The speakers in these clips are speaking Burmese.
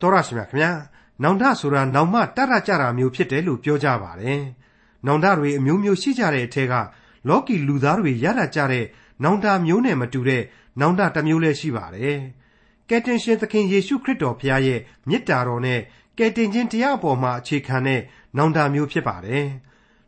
တော်ရရှိမြခင်ဗျာနောင်တဆိုတာနောင်မတတ်ရကြတာမျိုးဖြစ်တယ်လို့ပြောကြပါတယ်နောင်တတွေအမျိုးမျိုးရှိကြတဲ့အထက်ကလောကီလူသားတွေရတတ်ကြတဲ့နောင်တမျိုးနဲ့မတူတဲ့နောင်တတစ်မျိုးလည်းရှိပါတယ်ကယ်တင်ရှင်သခင်ယေရှုခရစ်တော်ဖခင်ရဲ့မြစ်တာတော်နဲ့ကယ်တင်ခြင်းတရားအပေါ်မှာအခြေခံတဲ့နောင်တမျိုးဖြစ်ပါတယ်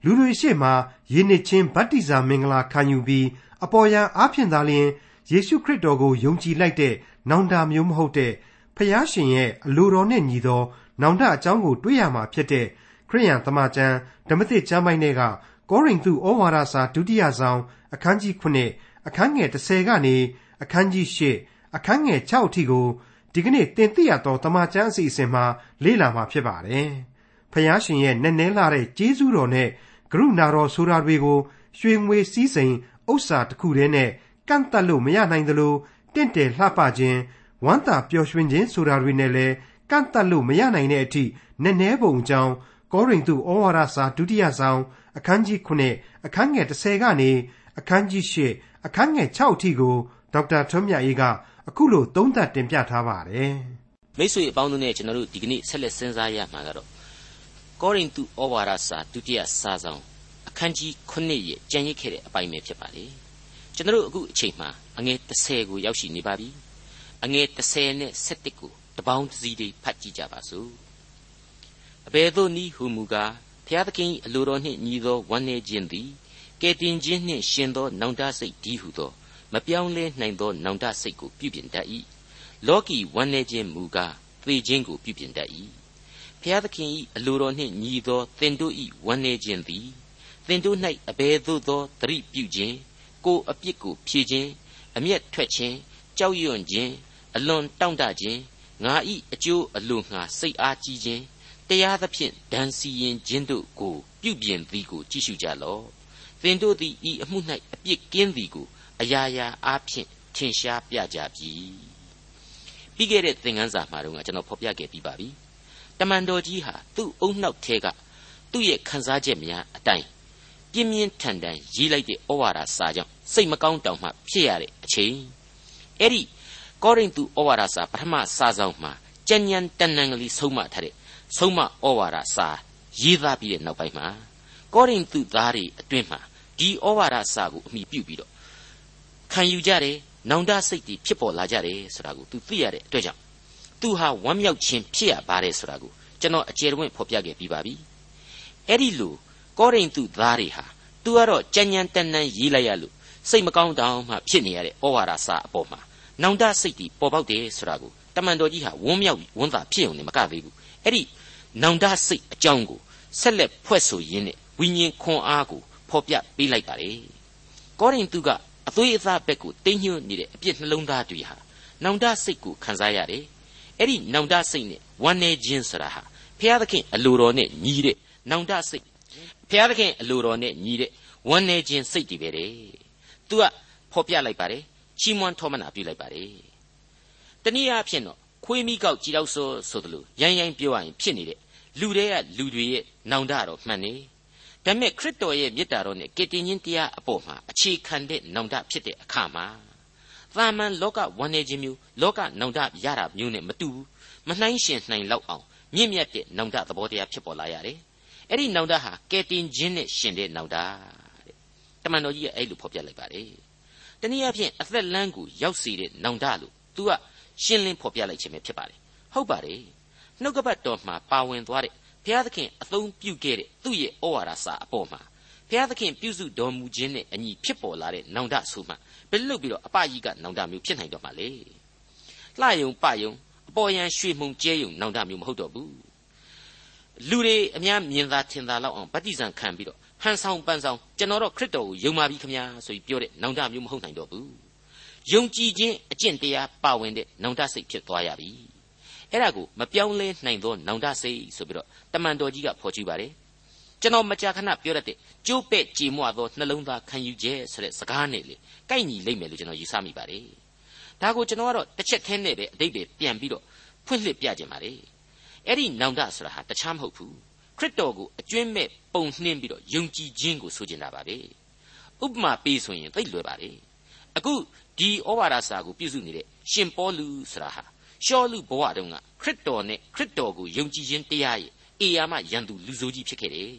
လူတွေရှေ့မှာယဉ်နှစ်ချင်းဗတ္တိဇာမင်္ဂလာခံယူပြီးအပေါ်ယံအားဖြင့်သာလျှင်ယေရှုခရစ်တော်ကိုယုံကြည်လိုက်တဲ့နောင်တမျိုးမဟုတ်တဲ့ ဖျားရှင်ရဲ့အလိုတော်နဲ့ညီသော နောင်တအကြောင်းကိုတွေ့ရမှာဖြစ်တဲ့ခရိယန်သမာကျမ်းဓမ္မသစ်ကျမ်းပိုင်းတွေကကောရိန္သုဩဝါဒစာဒုတိယဆောင်အခန်းကြီး9အခန်းငယ်30ကနေအခန်းကြီး8အခန်းငယ်6အထိကိုဒီကနေ့တင်ပြရသောတမန်ကျမ်းအစီအစဉ်မှာလေ့လာမှာဖြစ်ပါတယ်။ဖျားရှင်ရဲ့နက်နဲလာတဲ့ကျေးဇူးတော်နဲ့ကရုဏာတော်ဆိုတာတွေကိုရွှေငွေစည်းစိမ်ဥစ္စာတစ်ခုတည်းနဲ့ကန့်တတ်လို့မရနိုင်သလိုတင့်တယ်လှပခြင်း ဝမ်းသာပျော်ရွှင်ခြင်းဆိုတာတွေနဲ့လည်းကန့်တတ်လို့မရနိုင်တဲ့အထိနည်းနည်းပုံကြောင်းကောရိန္သုဩဝါဒစာဒုတိယဆောင်အခန်းကြီး9အခန်းငယ်30ကနေအခန်းကြီး10အခန်းငယ်6အထိကိုဒေါက်တာထွန်းမြတ်အေးကအခုလိုသုံးသပ်တင်ပြထားပါတယ်မိတ်ဆွေအပေါင်းတို့နဲ့ကျွန်တော်တို့ဒီကနေ့ဆက်လက်စဉ်းစားရမှာကတော့ကောရိန္သုဩဝါဒစာဒုတိယစာဆောင်အခန်းကြီး9ရဲ့ကြံရစ်ခဲ့တဲ့အပိုင်းပဲဖြစ်ပါလေကျွန်တော်တို့အခုအချိန်မှာအငယ်30ကိုရောက်ရှိနေပါပြီ အငယ်30နဲ့17ကိုတပေါင်းတစည်းတွေဖတ်ကြည့်ကြပါစို့အဘယ်သို့နည်းဟူမူကားဖျားသခင်အလိုတော်နှင့်ညီသောဝမ်းနေခြင်းသည်ကဲတင်ခြင်းနှင့်ရှင်သောနောင်တစိတ်ဒီဟုသောမပြောင်းလဲနိုင်သောနောင်တစိတ်ကိုပြုပြင်တတ်၏လောကီဝမ်းနေခြင်းမူကားသေခြင်းကိုပြုပြင်တတ်၏ဖျားသခင်၏အလိုတော်နှင့်ညီသောသင်တို့၏ဝမ်းနေခြင်းသည်သင်တို့၌အဘယ်သို့သောသတိပြုခြင်းကိုအပြစ်ကိုဖြေခြင်းအမျက်ထွက်ခြင်း ကြောက်ရွံ့ခြင်းအလွန်တောင့်တခြင်းငါဤအကျိုးအလိုငှာစိတ်အားကြီးခြင်းတရားသဖြင့်ဒဏ်စီရင်ခြင်းတို့ကိုပြုပြင်သည်ကိုကြည့်ရှုကြလော့သင်တို့သည်ဤအမှု၌အပြစ်ကင်းသည်ကိုအရာရာအားဖြင့်ထင်ရှားပြကြပြီပြီးခဲ့တဲ့သင်ခန်းစာမှာတော့ကျွန်တော်ဖော်ပြခဲ့ပြီးပါပြီတမန်တော်ကြီးဟာသူ့အုံနှောက်ထဲကသူ့ရဲ့ခံစားချက်များအတိုင်းပြင်းပြင်းထန်ထန်ရေးလိုက်တဲ့ဩဝါဒစာကြောင့်စိတ်မကောင်းတောင်မှဖြစ်ရတဲ့အချိန် အဲ့ဒီကောရိန္သုဩဝါဒစာပထမစာဆောင်မှာကြံ့ညံတန်တန်ကလေးဆုံးမထားတဲ့ဆုံးမဩဝါဒစာရေးသားပြီးတဲ့နောက်ပိုင်းမှာကောရိန္သုသားတွေအတွင်းမှာဒီဩဝါဒစာကိုအမိပြုပြီးတော့ခံယူကြတယ်နောင်တစိတ်တွေဖြစ်ပေါ်လာကြတယ်ဆိုတာကိုသူသိရတဲ့အတွက်ကြောင့်သူဟာဝမ်းမြောက်ခြင်းဖြစ်ရပါတယ်ဆိုတာကိုကျွန်တော်အကျယ်တဝင့်ဖော်ပြခဲ့ပြီးပါပြီအဲ့ဒီလိုကောရိန္သုသားတွေဟာသူကတော့ကြံ့ညံတန်တန်ရေးလိုက်ရလို့ စိတ်မကောင်းတောင်မှဖြစ်နေရတဲ့ဩဝါဒစာအပေါ်မှာနောင်တစိတ်တွေပေါ်ပေါက်တယ်ဆိုတာကိုတမန်တော်ကြီးဟာဝန်းမြောက်ဝန်းသာဖြစ်ုံနဲ့မကသေးဘူးအဲ့ဒီနောင်တစိတ်အကြောင်းကိုဆက်လက်ဖွဲ့ဆိုရင်းနဲ့ဝိညာဉ်ခွန်အားကိုဖော်ပြပေးလိုက်ပါတယ်ကောရိန္သုကအသွေးအသားဘက်ကိုတင်းညွှတ်နေတဲ့အပြစ်နှလုံးသားတွေဟာနောင်တစိတ်ကိုခံစားရတယ်အဲ့ဒီနောင်တစိတ်နဲ့ဝမ်းနေခြင်းဆိုတာဟာဖျားသခင်အလိုတော်နဲ့ညီတဲ့နောင်တစိတ်ဖျားသခင်အလိုတော်နဲ့ညီတဲ့ဝမ်းနေခြင်းစိတ်တွေပဲတဲ့ သူကဖော်ပြလိုက်ပါတယ်ချီးမွမ်းထောမနာပြုလိုက်ပါတယ်တနည်းအားဖြင့်တော့ခွေးမိကောက်ကြည်တော့ဆိုဆိုသလိုရိုင်းရိုင်းပြောရရင်ဖြစ်နေတဲ့လူတွေကလူတွေရဲ့နောင်တတော့မှန်နေဒါပေမဲ့ခရစ်တော်ရဲ့မေတ္တာတော်နဲ့ကယ်တင်ရှင်တရားအပေါ်မှာအခြေခံတဲ့နောင်တဖြစ်တဲ့အခါမှာသာမန်လောကဝန်နေခြင်းမျိုးလောကနောင်တရတာမျိုးနဲ့မတူဘူးမနှိုင်းရှင်နှိုင်လောက်အောင်မြင့်မြတ်တဲ့နောင်တသဘောတရားဖြစ်ပေါ်လာရတယ်အဲ့ဒီနောင်တဟာကယ်တင်ခြင်းနဲ့ရှင်တဲ့နောင်တ တဲ့တမန်တော်ကြီးကအဲ့လိုဖော်ပြလိုက်ပါတယ်တနည်းအားဖြင့်အသက်လမ်းကိုရောက်စေတဲ့နောင်တလို့ तू ကရှင်းလင်းဖော်ပြလိုက်ခြင်းပဲဖြစ်ပါတယ်ဟုတ်ပါတယ်နှုတ်ကပတ်တော်မှာပါဝင်သွားတဲ့ဘုရားသခင်အသုံးပြုခဲ့တဲ့သူ့ရဲ့ဩဝါဒစာအပေါ်မှာဘုရားသခင်ပြုစုတော်မူခြင်းနဲ့အညီဖြစ်ပေါ်လာတဲ့နောင်တဆိုမှဘယ်လို့ပြီးတော့အပကြီးကနောင်တမျိုးဖြစ်နိုင်တော့မှာလေလှယုံပယုံအပေါ်ယံရွှေမှုန်ကျဲယုံနောင်တမျိုးမဟုတ်တော့ဘူးလူတွေအများမြင်သာထင်သာလောက်အောင်ဗတ္တိဇံခံပြီးတော့ ဟန်ဆောင်ပန်းဆောင်ကျွန်တော်တော့ခရစ်တော်ကိုယုံပါပြီခမညာဆိုပြီးပြောတဲ့နောင်တမျိုးမဟုတ်နိုင်တော့ဘူးယုံကြည်ခြင်းအကျင့်တရားပါဝင်တဲ့နောင်တစိတ်ဖြစ်သွားရပြီအဲ့ဒါကိုမပြောင်းလဲနိုင်သောနောင်တစိတ်ဆိုပြီးတော့တမန်တော်ကြီးကဖော်ကြည့်ပါတယ်ကျွန်တော်မကြာခဏပြောတတ်တဲ့ကျိုးပဲ့ကြေမွသောနှလုံးသားခံယူခြင်းဆိုတဲ့စကားနဲ့လေကိုက်ညီလိမ့်မယ်လို့ကျွန်တော်ယူဆမိပါတယ်ဒါကိုကျွန်တော်ကတော့တစ်ချက်သေးနဲ့ပဲအတိတ်ပဲပြန်ပြီးတော့ဖွင့်လှစ်ပြခြင်းပါတယ်အဲ့ဒီနောင်တဆိုတာဟာတခြားမဟုတ်ဘူး ခရစ်တော်ကိုအကျွင့်မဲ့ပုံနှင်းပြီးတော့ယုံကြည်ခြင်းကိုဆိုချင်တာပါပဲဥပမာပေးဆိုရင်သိလွယ်ပါလေအခုဒီဩဝါဒစာကိုပြုစုနေတဲ့ရှင်ပေါလုဆိုတာဟာရှောလူဘဝတုန်းကခရစ်တော်နဲ့ခရစ်တော်ကိုယုံကြည်ခြင်းတရားရဲ့အေယာမရန်သူလူဆိုးကြီးဖြစ်ခဲ့တယ်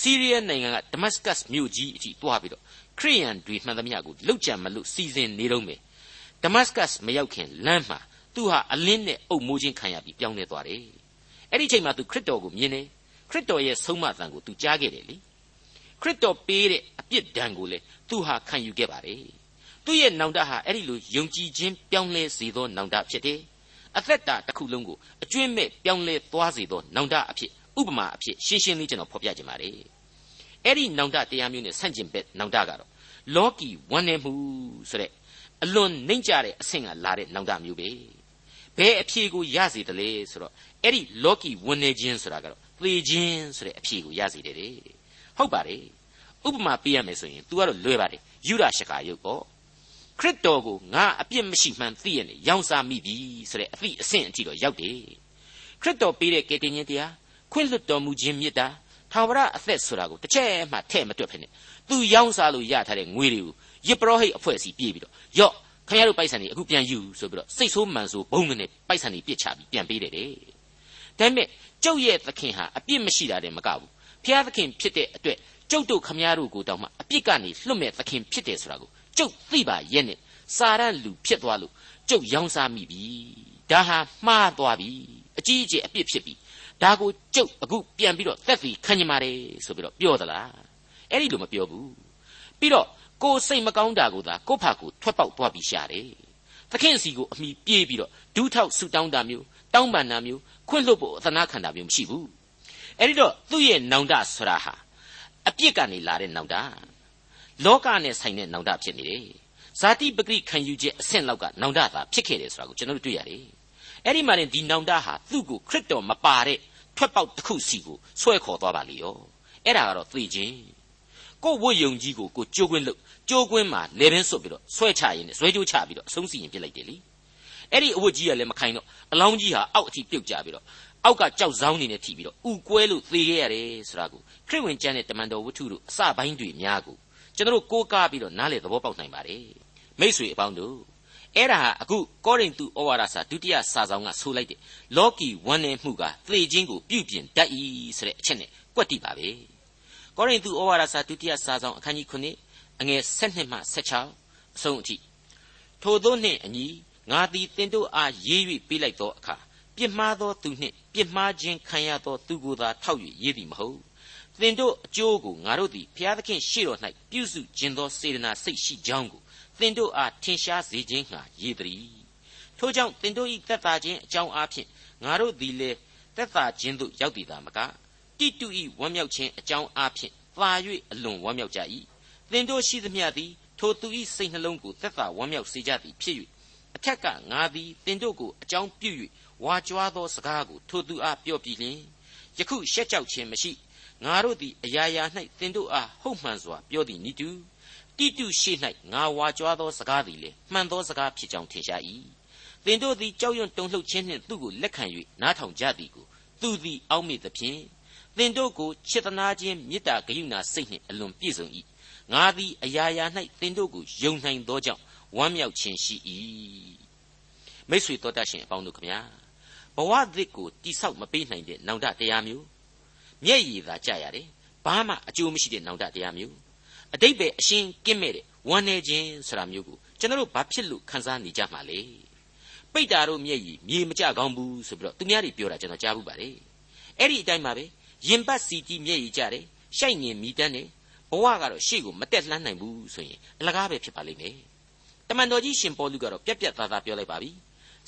စီးရီးယားနိုင်ငံကဒမတ်စကတ်မြို့ကြီးအထိတွားပြီးတော့ခရိယန်တွေမှန်သမျှကိုလှုပ်ကြံမလို့စီစဉ်နေတော့မယ်ဒမတ်စကတ်မရောက်ခင်လမ်းမှာသူဟာအလင်းနဲ့အုပ်မိုးခြင်းခံရပြီးပြောင်းလဲသွားတယ် အဲ့ဒီချိန်မှာသူခရစ်တော်ကိုမြင်တယ်ခရစ်တော်ရဲ့ဆုံးမတန်ကိုသူကြားခဲ့တယ်လေခရစ်တော်ပေးတဲ့အပြစ်ဒဏ်ကိုလေသူဟာခံယူခဲ့ပါတယ်သူ့ရဲ့နောင်တဟာအဲ့ဒီလိုယုံကြည်ခြင်းပြောင်းလဲစေသောနောင်တဖြစ်တယ်အသက်တာတစ်ခုလုံးကိုအကျွင့်မဲ့ပြောင်းလဲသွားစေသောနောင်တအဖြစ်ဥပမာအဖြစ်ရှင်းရှင်းလေးကျွန်တော်ဖော်ပြခြင်းပါတယ်အဲ့ဒီနောင်တတရားမျိုးနဲ့ဆန့်ကျင်ဘက်နောင်တကတော့လောကီဝမ်းနေမှုဆိုတဲ့အလွန်နှိမ့်ကြတဲ့အဆင့်ကလာတဲ့နောင်တမျိုးပဲဘယ်အဖြေကိုရစေတယ်လဲဆိုတော့ အဲ့ဒီလောကီဝန်းနေခြင်းဆိုတာကတော့သေခြင်းဆိုတဲ့အဖြေကိုရစေတယ်တဲ့ဟုတ်ပါတယ်ဥပမာပေးရမယ်ဆိုရင် तू ကတော့လွယ်ပါတယ်ယူရရှကာယုတ်ပေါ့ခရစ်တော်ကိုငါအပြစ်မရှိမှန်းသိရနေရောင်းစားမိပြီဆိုတဲ့အသည့်အဆင့်အထိတော့ရောက်တယ်ခရစ်တော်ပေးတဲ့ကယ်တင်ခြင်းတရားခွင့်လွတ်တော်မူခြင်းမြတ်တာထာဝရအသက်ဆိုတာကိုတစ်ချက်မှထဲ့မတွက်ဖြစ်နေသူရောင်းစားလို့ရထားတဲ့ငွေတွေကိုယစ်ပရောဟိတ်အဖွဲ့အစည်းပြေးပြီးတော့ယော့ခင်ဗျားတို့ပိုက်ဆံတွေအခုပြန်ယူဆိုပြီးတော့စိတ်ဆိုးမှန်ဆိုးဘုံနဲ့ပိုက်ဆံတွေပြစ်ချပြီးပြန်ပေးတယ်တဲ့ ဒါပေမဲ့ကျုပ်ရဲ့သခင်ဟာအပြစ်မရှိတာတည်းမကဘူးဖျားသခင်ဖြစ်တဲ့အတွက်ကျုပ်တို့ခမည်းတော်ကိုတောင်မှအပြစ်ကနေလွတ်မဲ့သခင်ဖြစ်တယ်ဆိုတာကိုကျုပ်သိပါရဲ့နဲ့စာရန်လူဖြစ်သွားလို့ကျုပ်ရောင်းစားမိပြီဒါဟာမှားသွားပြီအကြီးအကျယ်အပြစ်ဖြစ်ပြီဒါကိုကျုပ်အခုပြန်ပြီးတော့သက်စီခံကြပါတယ်ဆိုပြီးတော့ပြောသလားအဲ့ဒီလိုမပြောဘူးပြီးတော့ကိုစိတ်မကောင်းတာကိုသာကိုဖာကိုထွက်ပေါက်သွားပြီးရှာတယ်သခင်စီကိုအမိပြေးပြီးတော့ဒူးထောက်ဆူတောင်းတာမျိုး တောင်းပန်တာမျိုးခွင့်လွတ်ဖို့အသနာခံတာမျိုးမရှိဘူးအဲ့ဒီတော့သူ့ရဲ့နောင်တဆိုတာဟာအပြစ်ကနေလာတဲ့နောင်တလောကနဲ့ဆိုင်တဲ့နောင်တဖြစ်နေတယ်ဇာတိပဂရိခံယူချက်အဆင့်လောက်ကနောင်တသာဖြစ်ခဲ့တယ်ဆိုတာကိုကျွန်တော်တို့တွေ့ရတယ်အဲ့ဒီမှာရင်ဒီနောင်တဟာသူ့ကိုခရစ်တော်မပါတဲ့ထွက်ပေါက်တစ်ခုစီကိုဆွဲခေါ်သွားပါလေရောအဲ့ဒါကတော့သိခြင်းကိုဝတ်ယုံကြီးကိုကိုကြိုးကွင်းလို့ကြိုးကွင်းမှာလေပင်စွတ်ပြီးတော့ဆွဲချရင်းနဲ့ဇွဲကြိုးချပြီးတော့အဆုံးစီရင်ပြစ်လိုက်တယ်လေ အဲ့ဒီအဝတ်ကြီးကလည်းမခိုင်တော့အလောင်းကြီးဟာအောက်အထိပြုတ်ကြပြီးတော့အောက်ကကြောက်ဆောင်နေနဲ့ထိပြီးတော့ဥကွဲလို့သေခဲ့ရတယ်ဆိုတာကိုခရစ်ဝင်ကျမ်းနဲ့တမန်တော်ဝတ္ထုတို့အစပိုင်းတွေများကိုကျွန်တော်တို့ကိုးကားပြီးတော့နားလေသဘောပေါက်နိုင်ပါတယ်မိษွေအပေါင်းတို့အဲ့ဒါဟာအခုကောရိန္သုဩဝါဒစာဒုတိယစာဆောင်ကဆိုလိုက်တဲ့လောကီဝန်းနေမှုကသေခြင်းကိုပြုပြင်တတ်၏ဆိုတဲ့အချက်နဲ့ကွက်တိပါပဲကောရိန္သုဩဝါဒစာဒုတိယစာဆောင်အခန်းကြီး9အငယ်7မှ16အဆုံးအထိထို့သောနှင့်အညီ ငါသည်သင်တို့အားရေး၍ပေးလိုက်သောအခါပြစ်မှားသောသူနှင့်ပြစ်မှားခြင်းခံရသောသူကိုသာထောက်၍ရေးသည်မဟုတ်သင်တို့အကျိုးကိုငါတို့သည်ဘုရားသခင်ရှေ့တော်၌ပြုစုခြင်းသောစေတနာစိတ်ရှိကြောင်းကိုသင်တို့အားထင်ရှားစေခြင်းငှာရေးသည်ထို့ကြောင့်သင်တို့၏သက်သာခြင်းအကြောင်းအားဖြင့်ငါတို့သည်လည်းသက်သာခြင်းသို့ရောက်သည်သာမကတိတု၏ဝမ်းမြောက်ခြင်းအကြောင်းအားဖြင့်သာ၍အလွန်ဝမ်းမြောက်ကြ၏သင်တို့ရှိသမျှသည်ထိုသူ၏စိတ်နှလုံးကိုသက်သာဝမ်းမြောက်စေကြသည်ဖြစ်၍ အထက်ကငါသည်သင်တို့ကိုအကြောင်းပြု၍ဝါကြွားသောစကားကိုထိုသူအားပြောပြီးလျှင်ယခုရှက်ကြောက်ခြင်းမရှိငါတို့သည်အရာရာ၌သင်တို့အားဟုတ်မှန်စွာပြောသည်နိတုတိတုရှိ၌ငါဝါကြွားသောစကားသည်လေမှန်သောစကားဖြစ်ကြောင်းထင်ရှား၏သင်တို့သည်ကြောက်ရွံ့တုန်လှုပ်ခြင်းနှင့်သူ့ကိုလက်ခံ၍နားထောင်ကြသည်ကိုသူသည်အောက်မေ့သဖြင့်သင်တို့ကိုချစ်သနာခြင်းမေတ္တာဂရုဏာစိတ်နှင့်အလွန်ပြည့်စုံ၏ငါသည်အရာရာ၌သင်တို့ကိုယုံနိုင်သောကြောင့် ဝမ်းမြောက်ခြင်းရှိ၏မိတ်ဆွေတော်တတ်ရှင်အပေါင်းတို့ခမညာဘဝသစ်ကိုတိဆောက်မပေးနိုင်တဲ့နောင်တတရားမျိုးမျက်ရည်သာကြရတယ်ဘာမှအကျိုးမရှိတဲ့နောင်တတရားမျိုးအတိတ်ပဲအရှင်းကင်းမဲ့တဲ့ဝမ်းနေခြင်းဆိုတာမျိုးကိုကျွန်တော်တို့ဘာဖြစ်လို့ခံစားနေကြမှာလဲပိတ်တာတို့မျက်ရည်မြေမကြကောင်းဘူးဆိုပြီးတော့သူများတွေပြောတာကျွန်တော်ကြားဘူးပါတယ်အဲ့ဒီအတိုင်းပါပဲရင်ပတ်စီတီမျက်ရည်ကြတယ်ရှိုက်ငင်မိတန်းတယ်ဘဝကတော့ရှေ့ကိုမတက်လှမ်းနိုင်ဘူးဆိုရင်အလကားပဲဖြစ်ပါလိမ့်မယ် တမန်တော်ကြီးရှင်ပေါလုကတော့ပြက်ပြက်သားသားပြောလိုက်ပါပြီ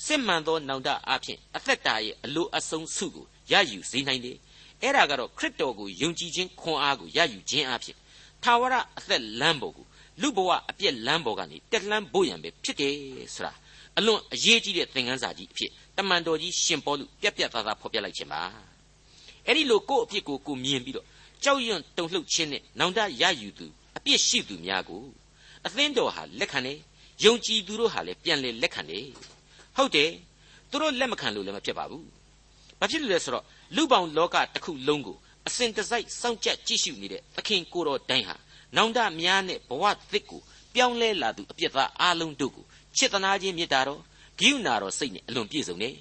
စစ်မှန်သောနောင်တအဖြစ်အသက်တာရဲ့အလိုအဆုံးစုကိုရယူစေနိုင်တယ်အဲ့ဒါကတော့ခရစ်တော်ကိုယုံကြည်ခြင်းခွန်အားကိုရယူခြင်းအဖြစ်ထာဝရအသက်လမ်းပေါ်ကိုလူဘဝအပြည့်လမ်းပေါ်ကနေတက်လှမ်းဖို့ရန်ပဲဖြစ်တယ်ဆိုတာအလွန်အရေးကြီးတဲ့သင်ခန်းစာကြီးအဖြစ်တမန်တော်ကြီးရှင်ပေါလုပြက်ပြက်သားသားဖော်ပြလိုက်ခြင်းပါအဲ့ဒီလိုကိုယ့်အဖြစ်ကိုကိုမြင်ပြီးတော့ကြောက်ရွံ့တုန်လှုပ်ခြင်းနဲ့နောင်တရယူသူအပြစ်ရှိသူများကိုအသင်းတော်ဟာလက်ခံတယ် ယုံကြည်သူတို့ဟာလည်းပြန်လဲလက်ခံတယ်ဟုတ်တယ်သူတို့လက်မခံလို့လည်းမဖြစ်ပါဘူးဘာဖြစ်လို့လဲဆိုတော့လူပေါင်းလောကတစ်ခုလုံးကိုအစဉ်တစိုက်စောင့်ကြပ်ကြည့်ရှုနေတဲ့သခင်ကိုတော်တိုင်းဟာနောင်တများနဲ့ဘဝသစ်ကိုပြောင်းလဲလာသူအပြစ်သားအလုံးတို့ကိုချစ်သနာခြင်းမေတ္တာတော်ဂိယူနာတော်စိတ်နဲ့အလွန်ပြည့်စုံတယ်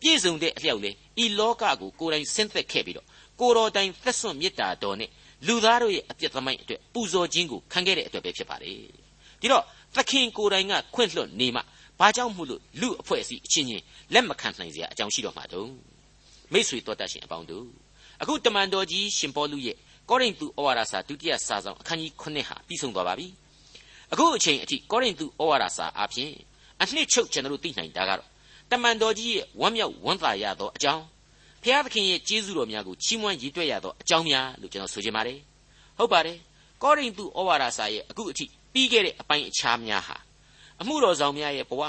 ပြည့်စုံတဲ့အလျောက်လေဤလောကကိုကိုယ်တိုင်ဆင်းသက်ခဲ့ပြီးတော့ကိုတော်တိုင်သက်စွန့်မေတ္တာတော်နဲ့လူသားတို့ရဲ့အပြစ်သမိုင်းအတွက်ပူဇော်ခြင်းကိုခံခဲ့တဲ့အတွက်ပဲဖြစ်ပါတယ်ဒီတော့ သခင်ကိုယ်တိုင်ကခွင့်လွှတ်နေမှဘာကြောင့်မို့လို့လူအဖွဲ့အစည်းအချင်းချင်းလက်မခံနိုင်စရာအကြောင်းရှိတော့မှာတုံးမိတ်ဆွေတော်တတ်ရှင်အပေါင်းတို့အခုတမန်တော်ကြီးရှင်ပေါလုရဲ့ကောရိန္သုဩဝါဒစာဒုတိယစာဆောင်အခန်းကြီး9ဟာပြီးဆုံးသွားပါပြီအခုအချိန်အထိကောရိန္သုဩဝါဒစာအပြင်အနှစ်ချုပ်ကျွန်တော်တို့သိနိုင်တာကတော့တမန်တော်ကြီးရဲ့ဝမ်းမြောက်ဝမ်းသာရသောအကြောင်းဖျားသခင်ရဲ့ကျေးဇူးတော်များကိုချီးမွမ်းရည်တွက်ရသောအကြောင်းများလို့ကျွန်တော်ဆိုချင်ပါတယ်ဟုတ်ပါတယ်ကောရိန္သုဩဝါဒစာရဲ့အခုအထိ ပြီးခဲ့တဲ့အပိုင်းအခြားများဟာအမှုတော်ဆောင်များရဲ့ဘဝ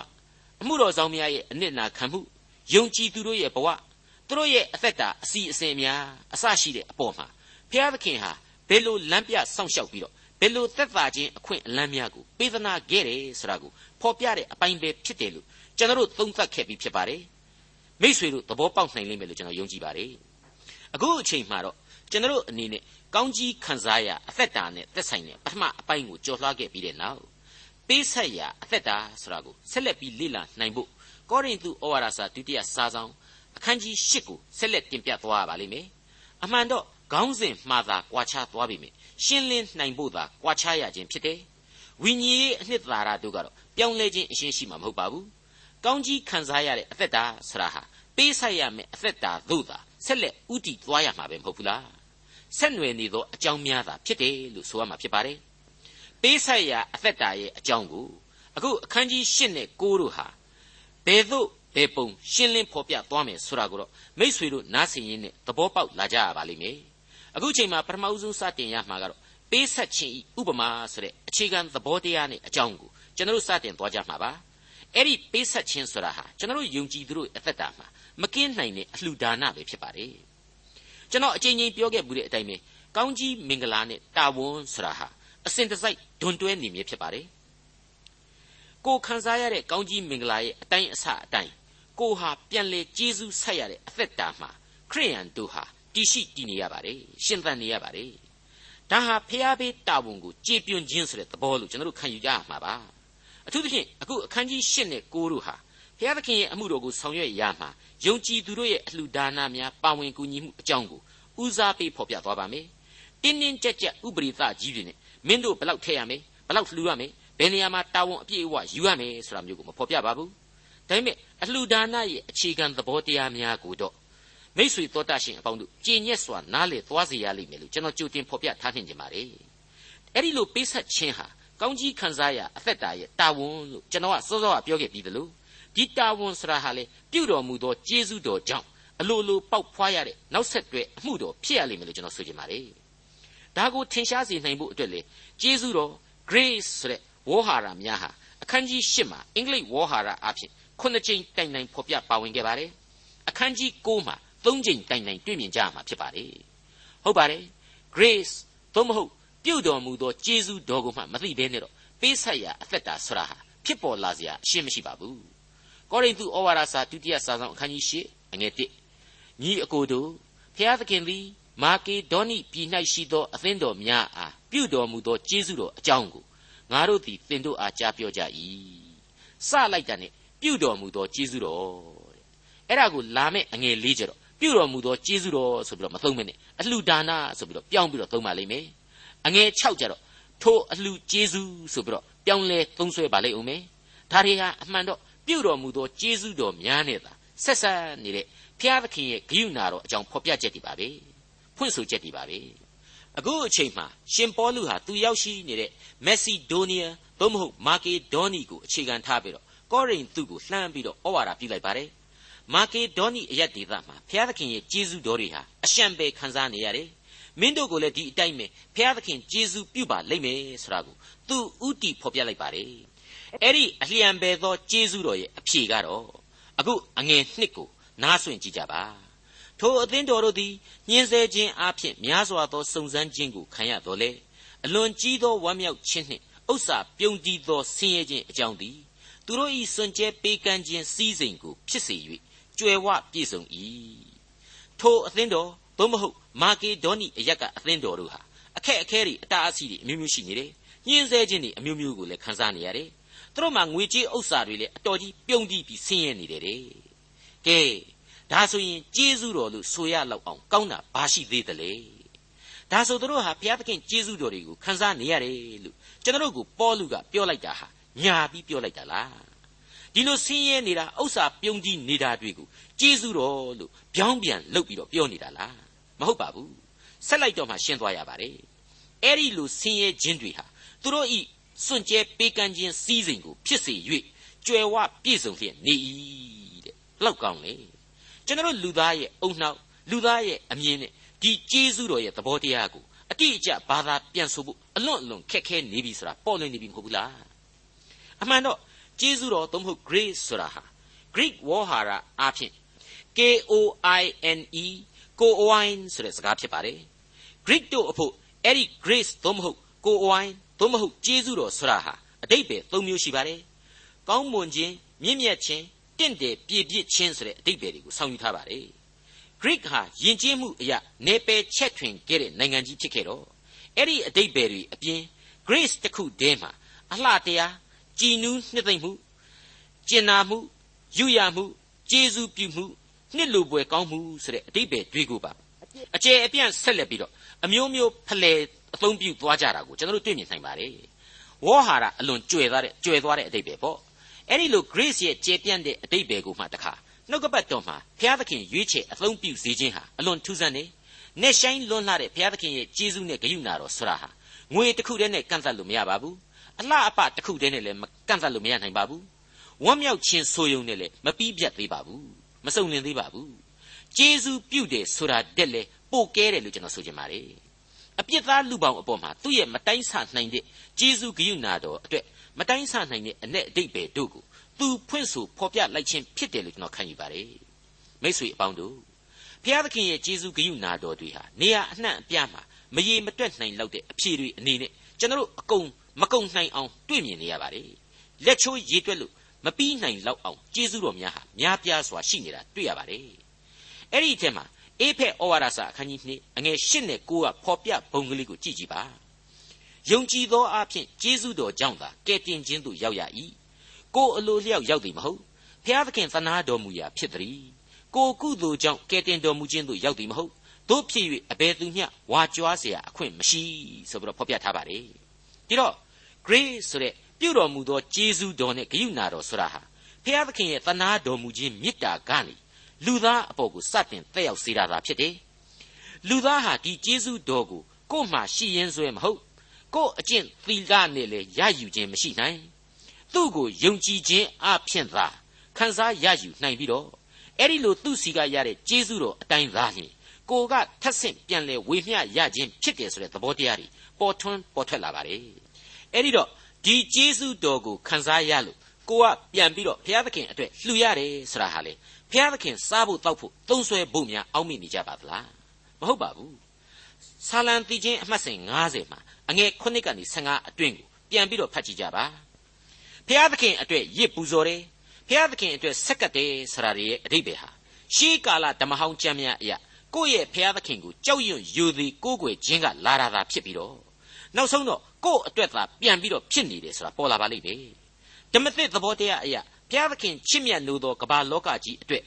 အမှုတော်ဆောင်များရဲ့အနစ်နာခံမှုယုံကြည်သူတို့ရဲ့ဘဝသူတို့ရဲ့အသက်တာအစီအစဉ်များအစရှိတဲ့အပေါ်မှာဖျားသခင်ဟာဘယ်လိုလမ်းပြစောင့်ရှောက်ပြီးတော့ဘယ်လိုသက်သာခြင်းအခွင့်အလမ်းများကိုပေးသနာခဲ့တယ်ဆိုတာကိုဖော်ပြတဲ့အပိုင်းပဲဖြစ်တယ်လို့ကျွန်တော်တို့သုံးသပ်ခဲ့ပြီးဖြစ်ပါတယ်မိษွေတို့သဘောပေါက်နိုင်လိမ့်မယ်လို့ကျွန်တော်ယုံကြည်ပါတယ်အခုအချိန်မှာတော့ ကျွန်တော်တို့အနေနဲ့ကောင်းကြီးခံစားရအသက်တာနဲ့သက်ဆိုင်တဲ့ပထမအပိုင်းကိုကြော်လွှားခဲ့ပြီးတဲ့နောက်ပေးဆက်ရအသက်တာဆိုတာကိုဆက်လက်ပြီးလေ့လာနိုင်ဖို့ကောရိန္သုဩဝါဒစာဒုတိယစာဆောင်အခန်းကြီး၈ကိုဆက်လက်တင်ပြသွားရပါလိမ့်မယ်အမှန်တော့ခေါင်းစဉ်မှားသာကွာခြားသွားပြီမယ်ရှင်းလင်းနိုင်ဖို့သာကွာခြားရခြင်းဖြစ်တယ်ဝိညာဉ်ရေးအနှစ်သာရတို့ကတော့ပြောင်းလဲခြင်းအရှင်းရှိမှာမဟုတ်ပါဘူးကောင်းကြီးခံစားရတဲ့အသက်တာဆရာဟာပေးဆက်ရမယ်အသက်တာသို့သာဆက်လက်ဥတည်သွားရမှာပဲမဟုတ်ဘူးလား ဆက်နွယ်နေသောအကြောင်းများသာဖြစ်တယ်လို့ဆိုရမှာဖြစ်ပါတယ်ပေးဆက်ရအသက်တာရဲ့အကြောင်းကိုအခုအခန်းကြီး၈နဲ့9တို့ဟာဘယ်သို့ဘယ်ပုံရှင်းလင်းဖော်ပြသွားမယ်ဆိုတာကိုတော့မိษွေတို့နားဆင်ရင်းနဲ့သဘောပေါက်လာကြရပါလိမ့်မယ်အခုချိန်မှာပထမဦးဆုံးစတင်ရမှာကတော့ပေးဆက်ခြင်းဥပမာဆိုတဲ့အခြေခံသဘောတရားနဲ့အကြောင်းကိုကျွန်တော်တို့စတင်သွားကြမှာပါအဲ့ဒီပေးဆက်ခြင်းဆိုတာဟာကျွန်တော်တို့ယုံကြည်သူတို့အသက်တာမှာမကင်းနိုင်တဲ့အလှူဒါနပဲဖြစ်ပါတယ် ကျွန်တော်အချိန်ချင်းပြောခဲ့မှုတဲ့အတိုင်းပဲကောင်းကြီးမင်္ဂလာနဲ့တာဝန်ဆိုတာဟာအစဉ်တစိုက်ဒွန်တွဲနေမြဲဖြစ်ပါတယ်ကိုခံစားရတဲ့ကောင်းကြီးမင်္ဂလာရဲ့အတိုင်းအဆအတိုင်းကိုဟာပြန်လေကျေးဇူးဆက်ရတဲ့အသက်တာမှာခရိယန်တို့ဟာတည်ရှိတည်နေရပါတယ်ရှင်သန်နေရပါတယ်ဒါဟာဖျားပေးတာဝန်ကိုကြေပြွန်ခြင်းဆိုတဲ့သဘောလို့ကျွန်တော်တို့ခံယူကြရမှာပါအထူးသဖြင့်အခုအခန်းကြီး၈နဲ့၉တို့ဟာ ဘုရားသခင်ရဲ့အမှုတော်ကိုဆောင်ရွက်ရမှာယုံကြည်သူတို့ရဲ့အလှူဒါနများပါဝင်ကူညီမှုအကြောင်းကိုဦးစားပေးဖော်ပြသွားပါမယ်တင်းတင်းကြပ်ကြပ်ဥပရိသကြီးတွေနဲ့မင်းတို့ဘလောက်ထည့်ရမယ်ဘလောက်လှူရမယ်ဘယ်နေရာမှာတာဝန်အပြည့်အဝယူရမယ်ဆိုတာမျိုးကိုမဖော်ပြပါဘူးဒါပေမဲ့အလှူဒါနရဲ့အခြေခံသဘောတရားများကိုတော့မိษွေတော်တတ်ရှင်အပေါင်းတို့ကြည်ညက်စွာနားလေသွားစေရလိမ့်မယ်လို့ကျွန်တော်ကြိုတင်ဖော်ပြထားနှင်ကြပါလေအဲ့ဒီလိုပေးဆက်ခြင်းဟာကောင်းကြီးခံစားရအသက်တာရဲ့တာဝန်လို့ကျွန်တော်ကစောစောကပြောခဲ့ပြီးသလို ဒီတာဝန်ဆိုတာဟာလေပြုတော်မူသောကျေးဇူးတော်ကြောင့်အလိုလိုပေါက်ဖွားရတဲ့နောက်ဆက်တွဲအမှုတော်ဖြစ်ရလိမ့်မယ်လို့ကျွန်တော်ဆိုချင်ပါတယ်။ဒါကိုထင်ရှားစေနိုင်ဖို့အတွက်လေကျေးဇူးတော် grace ဆိုတဲ့ဝေါ်ဟာရများဟာအခန်းကြီး၈မှာအင်္ဂလိပ်ဝေါ်ဟာရအဖြစ်ခုနှစ်ကြိမ်တိုင်တိုင်ဖော်ပြပါဝင်ခဲ့ပါတယ်။အခန်းကြီး၉မှာသုံးကြိမ်တိုင်တိုင်တွေ့မြင်ကြရမှာဖြစ်ပါတယ်။ဟုတ်ပါတယ်။ grace သို့မဟုတ်ပြုတော်မူသောကျေးဇူးတော်ကိုမှမသိဘဲနဲ့တော့ပေးဆက်ရအသက်တာဆိုတာဟာဖြစ်ပေါ်လာစရာအရှင်းမရှိပါဘူး ကောရိန္သုဩဝါဒစာဒုတိယစာဆောင်အခန်းကြီး၈အငယ်၁ညီအကိုတို့ဖျားသခင်သည်မာကေဒေါနိပြည်၌ရှိသောအသင်းတော်များအားပြုတော်မူသောကျေးဇူးတော်အကြောင်းကိုငါတို့သည်သင်တို့အားကြားပြောကြ၏စလိုက်တာနဲ့ပြုတော်မူသောကျေးဇူးတော်တဲ့အဲ့ဒါကိုလာမဲ့အငယ်လေးကျတော့ပြုတော်မူသောကျေးဇူးတော်ဆိုပြီးတော့မသုံးမနဲ့အလှဒါနဆိုပြီးတော့ပြောင်းပြီးတော့သုံးပါလိမ့်မယ်အငယ်6ကျတော့ထိုအလှကျေးဇူးဆိုပြီးတော့ပြောင်းလဲသုံးဆွဲပါလိမ့်ဦးမယ်ဒါတွေဟာအမှန်တော့ ပြုတော်မူသောကျေးဇူးတော်များနဲ့သာဆက်ဆက်နေတဲ့ဖျားသခင်ရဲ့ဂရုဏာတော်အကြောင်းဖော်ပြချက်တွေပါပဲဖွင့်ဆိုချက်တွေပါပဲအခုအချိန်မှာရှင်ပေါလုဟာသူရောက်ရှိနေတဲ့မက်ဆီဒိုးနီးယားသို့မဟုတ်မာကေဒေါနီကိုအခြေခံထားပြီးတော့ကောရိန္သုကိုလှမ်းပြီးတော့ဩဝါဒပြုလိုက်ပါတယ်မာကေဒေါနီအရက်ဒေသမှာဘုရားသခင်ရဲ့ကျေးဇူးတော်တွေဟာအရှံပဲခံစားနေရတယ်မင်းတို့ကိုလည်းဒီအတိုင်းပဲဘုရားသခင်ကျေးဇူးပြုပါလိမ့်မယ်ဆိုတာကိုသူဥတီဖော်ပြလိုက်ပါတယ် အဲ့ဒီအလျံပဲသောကျေးဇူးတော်ရဲ့အဖြေကတော့အခုအငယ်နှစ်ကိုနားဆွင့်ကြည့်ကြပါထိုအသင်းတော်တို့သည်ညှင်းဆဲခြင်းအဖြစ်များစွာသောစုံစမ်းခြင်းကိုခံရတော်လေအလွန်ကြီးသောဝမ်းမြောက်ခြင်းနှင့်ဥစ္စာပြုံးတည်သောဆင်းရဲခြင်းအကြောင်းသည်သူတို့၏စွန့်ကြဲပေးကမ်းခြင်းစည်းစိမ်ကိုဖြစ်စေ၍ကြွယ်ဝပြည့်စုံ၏ထိုအသင်းတော်သို့မဟုတ်မာကေဒေါနိအရက်ကအသင်းတော်တို့ဟာအခက်အခဲတွေအတားအဆီးတွေအမျိုးမျိုးရှိနေတယ်ညှင်းဆဲခြင်းတွေအမျိုးမျိုးကိုလည်းခံစားနေရတယ် သူတို့မှာငွေကြေးဥစ္စာတွေလည်းအတော်ကြီးပြုံးတီးပြီးဆင်းရဲနေတယ်တဲ့ကဲဒါဆိုရင်ကျေးဇူးတော်လို့ဆိုရလောက်အောင်ကောင်းတာဘာရှိသေးသလဲဒါဆိုသူတို့ဟာဘုရားသခင်ကျေးဇူးတော်တွေကိုခံစားနေရတယ်လို့ကျွန်တော်တို့ကိုပေါလုကပြောလိုက်တာဟာညာပြီးပြောလိုက်တာလားဒီလိုဆင်းရဲနေတာဥစ္စာပြုံးကြီးနေတာတွေကိုကျေးဇူးတော်လို့ပြောင်းပြန်လုပ်ပြီးတော့ပြောနေတာလားမဟုတ်ပါဘူးဆက်လိုက်တော့မှရှင်းသွားရပါတယ်အဲ့ဒီလိုဆင်းရဲခြင်းတွေဟာသူတို့ဤ စွန့်ကြဲပေးကမ်းခြင်းစည်းစိမ်ကိုဖြစ်စေ၍ကြွယ်ဝပြည့်စုံလျက်နေ၏တဲ့လောက်ကောင်းလေကျွန်တော်လူသားရဲ့အုံနှောက်လူသားရဲ့အမြင်နဲ့ဒီကျေးဇူးတော်ရဲ့သဘောတရားကိုအတိအကျဘာသာပြန်ဆိုဖို့အလွန်အလွန်ခက်ခဲနေပြီဆိုတာပေါ်လွင်နေပြီမဟုတ်ဘူးလားအမှန်တော့ကျေးဇူးတော်သို့မဟုတ် grace ဆိုတာဟာ Greek ဝေါ်ဟာရအားဖြင့် K O I N E ကိုအိုင်ဆိုတဲ့စကားဖြစ်ပါတယ် Greek တို့အဖို့အဲ့ဒီ grace သို့မဟုတ်ကိုအိုင် သို့မဟုတ်ကျေးဇူးတော်ဆိုတာဟာအတိတ်ပဲ၃မျိုးရှိပါတယ်ကောင်းမွန်ခြင်းမြင့်မြတ်ခြင်းတင့်တယ်ပြည့်ပြည့်ခြင်းဆိုတဲ့အတိတ်ပဲတွေကိုဆောင်ယူထားပါတယ် Greek ဟာယဉ်ကျေးမှုအရာနေပယ်ချက်ထွင်ခဲ့တဲ့နိုင်ငံကြီးဖြစ်ခဲ့တော့အဲ့ဒီအတိတ်ပဲတွေအပြင် grace တစ်ခုတည်းမှာအလှတရားကြည်နူးနှစ်သိမ့်မှုကျင်နာမှုယူရမှုကျေးဇူးပြုမှုနှစ်လိုပွဲကောင်းမှုဆိုတဲ့အတိတ်ပဲတွေကိုပါအကျယ်အပြန့်ဆက်လက်ပြီးတော့အမျိုးမျိုးဖလှယ် အသုံးပြုသွားကြတာကိုကျွန်တော်တို့တွေ့မြင်နိုင်ပါတယ်ဝေါ်ဟာရအလွန်ကြွယ်သွားတဲ့ကြွယ်သွားတဲ့အတိတ်ပဲပေါ့အဲ့ဒီလို grace ရဲ့ကျေပြန့်တဲ့အတိတ်ပဲကိုမှတခါနှုတ်ကပတ်တော်မှာဘုရားသခင်ရွေးချယ်အသုံးပြုစေခြင်းဟာအလွန်ထူးဆန်းနေနဲ့ဆိုင်လွန်းလာတဲ့ဘုရားသခင်ရဲ့ကျေးဇူးနဲ့ဂရုဏာတော်ဆိုတာဟာငွေတစ်ခုတည်းနဲ့ကန့်သတ်လို့မရပါဘူးအလှအပတစ်ခုတည်းနဲ့လည်းကန့်သတ်လို့မရနိုင်ပါဘူးဝမ်းမြောက်ခြင်းဆိုယုံနဲ့လည်းမပြီးပြတ်သေးပါဘူးမစုံလင်သေးပါဘူးကျေးဇူးပြုတယ်ဆိုတာတက်လေပို့ကဲတယ်လို့ကျွန်တော်ဆိုချင်ပါတယ် အပြစ်သားလူပေါင်းအပေါ်မှာသူ့ရဲ့မတိုင်းဆနိုင်တဲ့ကျေးဇူးဂရုဏာတော်အတွက်မတိုင်းဆနိုင်တဲ့အ내အတိတ်ပဲတို့ကိုသူဖွင့်ဆိုဖော်ပြလိုက်ခြင်းဖြစ်တယ်လို့ကျွန်တော်ခံယူပါတယ်မိတ်ဆွေအပေါင်းတို့ဘုရားသခင်ရဲ့ကျေးဇူးဂရုဏာတော်တွေဟာနေရာအနှံ့အပြားမှာမရေမတွက်နိုင်လောက်တဲ့အဖြေတွေအနေနဲ့ကျွန်တော်တို့အကုန်မကုန်နိုင်အောင်တွေ့မြင်နေရပါတယ်လက်ချိုးရေတွက်လို့မပြီးနိုင်လောက်အောင်ကျေးဇူးတော်များဟာများပြားစွာရှိနေတာတွေ့ရပါတယ်အဲ့ဒီအထက်မှာ အေဖက်ဩဝါဒစာအခန်းကြီး2အငယ်8နဲ့9ကဖော်ပြဘုံကလေးကိုကြည့်ကြည့်ပါယုံကြည်သောအဖြစ်ကျေးဇူးတော်ကြောင့်သာကယ်တင်ခြင်းသို့ရောက်ရ၏ကိုယ်အလိုလျောက်ရောက်သည်မဟုတ်ဖျားသခင်သနာတော်မူရာဖြစ်သည်ကိုကုသိုလ်ကြောင့်ကယ်တင်တော်မူခြင်းသို့ရောက်သည်မဟုတ်တို့ဖြစ်၍အဘယ်သူမျှဝါကြွားเสียအခွင့်မရှိဆိုပြီးတော့ဖော်ပြထားပါတယ်ဒီတော့ grace ဆိုတဲ့ပြုတော်မူသောကျေးဇူးတော်နဲ့ဂရုဏာတော်ဆိုတာဟာဖျားသခင်ရဲ့သနာတော်မူခြင်းမေတ္တာကနေ လူသားအပေါ်ကိုစတင်တက်ရောက်စေတာသာဖြစ်တယ်လူသားဟာဒီကျေးဇူးတော်ကိုကို့မှရှိရင်ဆွဲမဟုတ်ကို့အကျင့်သီလနဲ့လည်းရယူခြင်းမရှိနိုင်သူ့ကိုယုံကြည်ခြင်းအဖြစ်သာခံစားရယူနိုင်ပြီးတော့အဲ့ဒီလိုသူ့စီကရတဲ့ကျေးဇူးတော်အတိုင်းသာလျှင်ကိုကထက်ဆင့်ပြန်လဲဝေမျှရခြင်းဖြစ်တယ်ဆိုတဲ့သဘောတရားတွေပေါ်ထွန်းပေါ်ထွက်လာပါတယ်အဲ့ဒီတော့ဒီကျေးဇူးတော်ကိုခံစားရလို့ကိုကပြန်ပြီးတော့ဘုရားသခင်အတွက်လှူရတယ်ဆိုတာဟာလေ ဘုရားသခင်စားဖို့တောက်ဖို့သုံးဆွဲဖို့များအောက်မေ့နေကြပါသလားမဟုတ်ပါဘူးဆာလံတီချင်းအမှတ်စဉ်90မှာအငယ်9ကနေ15အတွင်းကိုပြန်ပြီးတော့ဖတ်ကြည့်ကြပါဘုရားသခင်အတွက်ရစ်ပူဇော်တယ်ဘုရားသခင်အတွက်ဆက်ကပ်တယ်ဆိုတာရဲ့အဓိပ္ပာယ်ဟာရှေးကာလဓမ္မဟောင်းကျမ်းများအရာကိုယ့်ရဲ့ဘုရားသခင်ကိုကြောက်ရွံ့ယိုသည်ကိုးကွယ်ခြင်းကလာတာသာဖြစ်ပြီးတော့နောက်ဆုံးတော့ကိုယ့်အတွက်သာပြန်ပြီးတော့ဖြစ်နေတယ်ဆိုတာပေါ်လာပါလိမ့်မယ်ဓမ္မသစ်သဘောတရားအရာ ဘုရားသခင်ချစ်မြတ်နိုးသောကမ္ဘာလောကကြီးအတွက်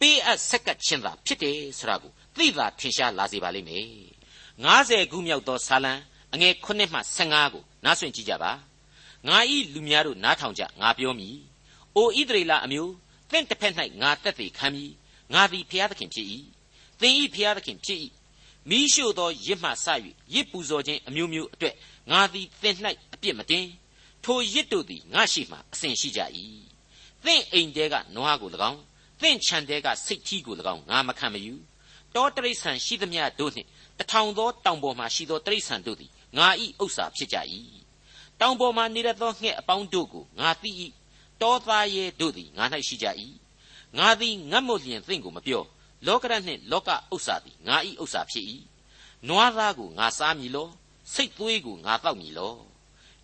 ပေးအပ်ဆက်ကပ်ခြင်းသာဖြစ်တယ်ဆိုတာကိုသိသာထင်ရှားလာစေပါလိမ့်မယ်90ခုမြောက်သောဇာလံအငယ်9မှ15ကိုနားဆွင့်ကြည့်ကြပါငါဤလူများတို့နားထောင်ကြငါပြောမည်။အိုဣသရေလအမျိုးသင်တစ်ဖက်၌ငါတက်သေးခံမည်။ငါသည်ဖျားသခင်ဖြစ်၏။သင်ဤဖျားသခင်ဖြစ်၏။မိရှုသောရစ်မှဆ၍ရစ်ပူဇော်ခြင်းအမျိုးမျိုးအတွက်ငါသည်သင်၌အပြစ်မတင်။ထိုရစ်တို့သည်ငါရှိမှအစဉ်ရှိကြ၏။ သင်အိမ်တဲကနွားကို၎င်းသင်ခြံတဲကစိတ်ထီးကို၎င်းငါမခံမယူ။တောတရိษံရှိသမျှတို့နှင့်တထောင်သောတောင်ပေါ်မှရှိသောတရိษံတို့သည်ငါဤဥစ္စာဖြစ်ကြ၏တောင်ပေါ်မှနေရသောငှက်အပေါင်းတို့ကိုငါသိ၏တောသားရဲတို့သည်ငါ၌ရှိကြ၏ငါသည်ငတ်မွလျင်သင်ကိုမပြောလောကရနှင့်လောကဥစ္စာသည်ငါ၏ဥစ္စာဖြစ်၏နွားသားကိုငါစားမည်လောစိတ်သွေးကိုငါတောက်မည်လော